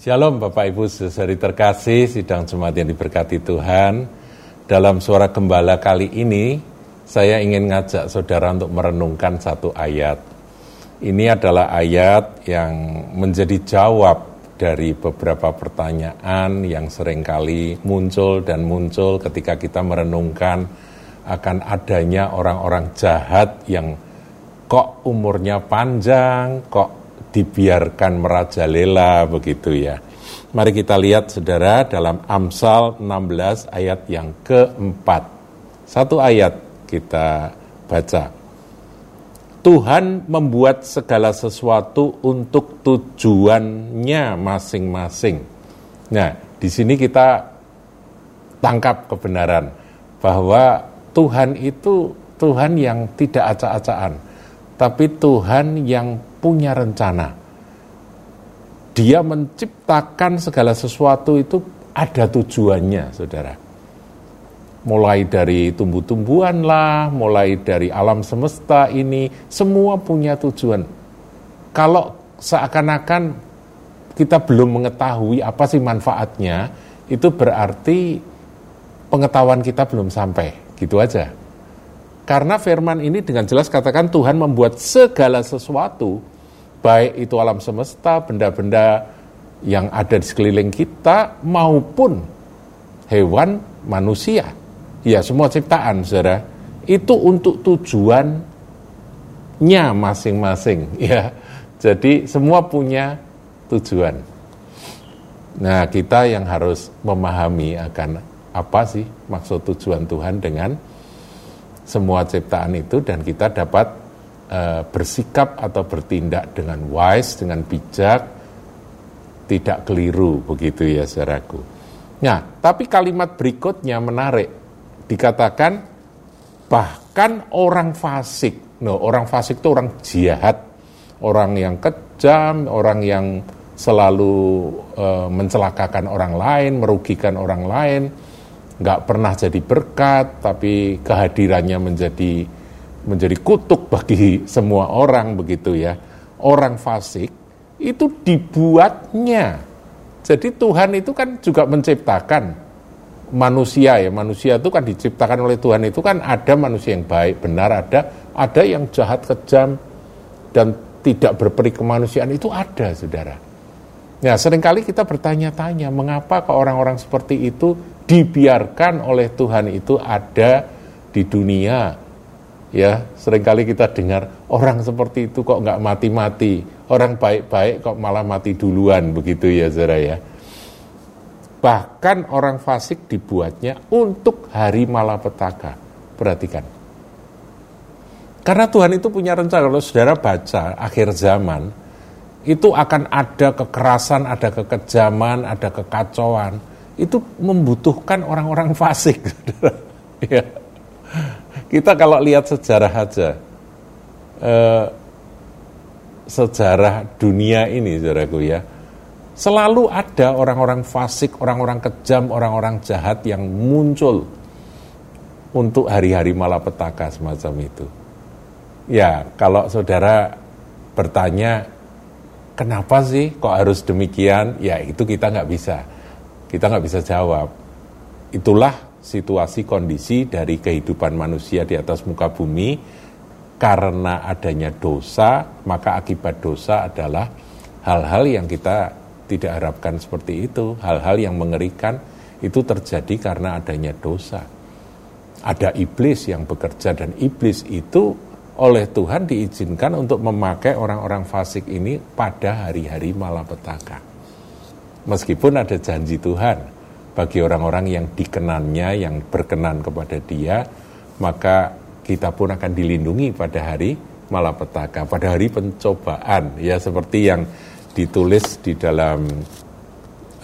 Shalom Bapak Ibu saudari terkasih, sidang Jumat yang diberkati Tuhan. Dalam suara gembala kali ini, saya ingin ngajak saudara untuk merenungkan satu ayat. Ini adalah ayat yang menjadi jawab dari beberapa pertanyaan yang sering kali muncul dan muncul ketika kita merenungkan akan adanya orang-orang jahat yang kok umurnya panjang, kok dibiarkan merajalela begitu ya. Mari kita lihat saudara dalam Amsal 16 ayat yang keempat. Satu ayat kita baca. Tuhan membuat segala sesuatu untuk tujuannya masing-masing. Nah, di sini kita tangkap kebenaran bahwa Tuhan itu Tuhan yang tidak acak-acakan, tapi Tuhan yang punya rencana. Dia menciptakan segala sesuatu itu ada tujuannya, saudara. Mulai dari tumbuh-tumbuhan lah, mulai dari alam semesta ini, semua punya tujuan. Kalau seakan-akan kita belum mengetahui apa sih manfaatnya, itu berarti pengetahuan kita belum sampai, gitu aja. Karena firman ini dengan jelas katakan Tuhan membuat segala sesuatu baik itu alam semesta, benda-benda yang ada di sekeliling kita maupun hewan, manusia. Ya, semua ciptaan, Saudara, itu untuk tujuannya masing-masing, ya. Jadi semua punya tujuan. Nah, kita yang harus memahami akan apa sih maksud tujuan Tuhan dengan semua ciptaan itu dan kita dapat uh, bersikap atau bertindak dengan wise, dengan bijak, tidak keliru begitu ya saudaraku. Nah, tapi kalimat berikutnya menarik. Dikatakan bahkan orang fasik. No, orang fasik itu orang jahat, orang yang kejam, orang yang selalu uh, mencelakakan orang lain, merugikan orang lain, nggak pernah jadi berkat, tapi kehadirannya menjadi menjadi kutuk bagi semua orang begitu ya. Orang fasik itu dibuatnya. Jadi Tuhan itu kan juga menciptakan manusia ya. Manusia itu kan diciptakan oleh Tuhan itu kan ada manusia yang baik, benar ada, ada yang jahat, kejam dan tidak berperi kemanusiaan itu ada, Saudara. Ya, sering kali kita bertanya-tanya, mengapa ke orang-orang seperti itu dibiarkan oleh Tuhan itu ada di dunia, Ya, sering kali kita dengar orang seperti itu kok nggak mati-mati, orang baik-baik kok malah mati duluan begitu ya Zara ya. Bahkan orang fasik dibuatnya untuk hari malapetaka. Perhatikan. Karena Tuhan itu punya rencana, kalau saudara baca akhir zaman, itu akan ada kekerasan, ada kekejaman, ada kekacauan. Itu membutuhkan orang-orang fasik. ya kita kalau lihat sejarah aja, eh, sejarah dunia ini, saudaraku ya, selalu ada orang-orang fasik, orang-orang kejam, orang-orang jahat yang muncul untuk hari-hari malapetaka semacam itu. Ya, kalau saudara bertanya, kenapa sih kok harus demikian? Ya, itu kita nggak bisa. Kita nggak bisa jawab. Itulah situasi kondisi dari kehidupan manusia di atas muka bumi karena adanya dosa maka akibat dosa adalah hal-hal yang kita tidak harapkan seperti itu hal-hal yang mengerikan itu terjadi karena adanya dosa ada iblis yang bekerja dan iblis itu oleh Tuhan diizinkan untuk memakai orang-orang fasik ini pada hari-hari malapetaka meskipun ada janji Tuhan bagi orang-orang yang dikenannya, yang berkenan kepada dia, maka kita pun akan dilindungi pada hari malapetaka, pada hari pencobaan, ya seperti yang ditulis di dalam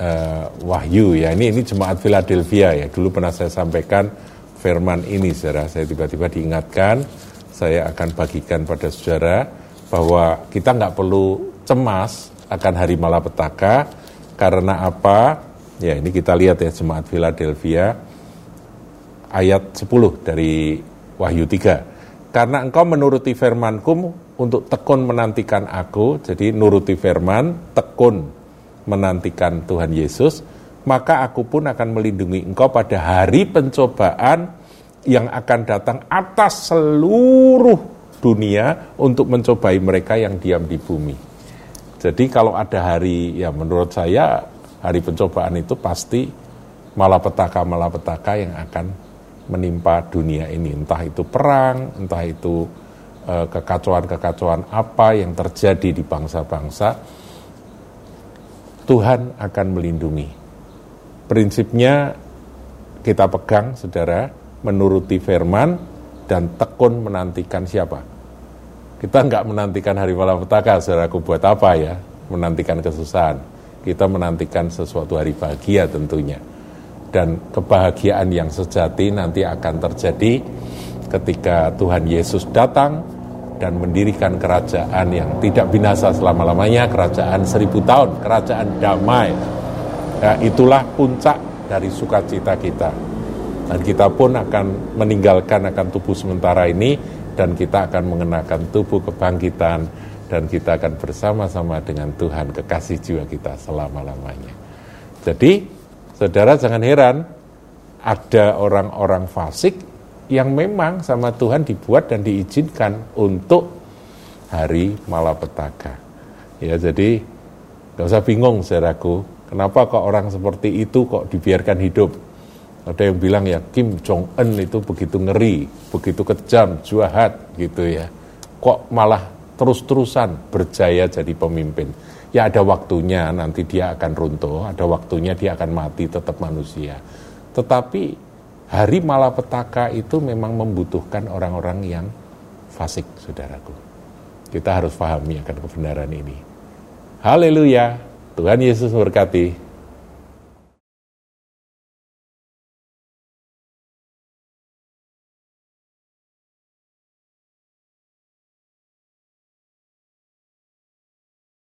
uh, Wahyu ya. Ini ini jemaat Philadelphia ya. Dulu pernah saya sampaikan firman ini, saudara. Saya tiba-tiba diingatkan, saya akan bagikan pada saudara bahwa kita nggak perlu cemas akan hari malapetaka karena apa? Ya, ini kita lihat ya jemaat Philadelphia ayat 10 dari Wahyu 3. Karena engkau menuruti firmanku untuk tekun menantikan aku, jadi nuruti firman, tekun menantikan Tuhan Yesus, maka aku pun akan melindungi engkau pada hari pencobaan yang akan datang atas seluruh dunia untuk mencobai mereka yang diam di bumi. Jadi kalau ada hari, ya menurut saya hari pencobaan itu pasti malapetaka-malapetaka yang akan menimpa dunia ini. Entah itu perang, entah itu eh, kekacauan-kekacauan apa yang terjadi di bangsa-bangsa, Tuhan akan melindungi. Prinsipnya kita pegang, saudara, menuruti firman dan tekun menantikan siapa? Kita nggak menantikan hari malapetaka, saudaraku buat apa ya? Menantikan kesusahan. Kita menantikan sesuatu hari bahagia tentunya. Dan kebahagiaan yang sejati nanti akan terjadi ketika Tuhan Yesus datang dan mendirikan kerajaan yang tidak binasa selama-lamanya, kerajaan seribu tahun, kerajaan damai. Ya, itulah puncak dari sukacita kita dan kita pun akan meninggalkan akan tubuh sementara ini dan kita akan mengenakan tubuh kebangkitan dan kita akan bersama-sama dengan Tuhan kekasih jiwa kita selama-lamanya. Jadi, saudara jangan heran ada orang-orang fasik yang memang sama Tuhan dibuat dan diizinkan untuk hari malapetaka. Ya, jadi nggak usah bingung saudaraku, kenapa kok orang seperti itu kok dibiarkan hidup? Ada yang bilang ya Kim Jong Un itu begitu ngeri, begitu kejam, jahat gitu ya. Kok malah terus-terusan berjaya jadi pemimpin. Ya ada waktunya nanti dia akan runtuh, ada waktunya dia akan mati tetap manusia. Tetapi hari malapetaka itu memang membutuhkan orang-orang yang fasik, saudaraku. Kita harus pahami akan kebenaran ini. Haleluya, Tuhan Yesus berkati.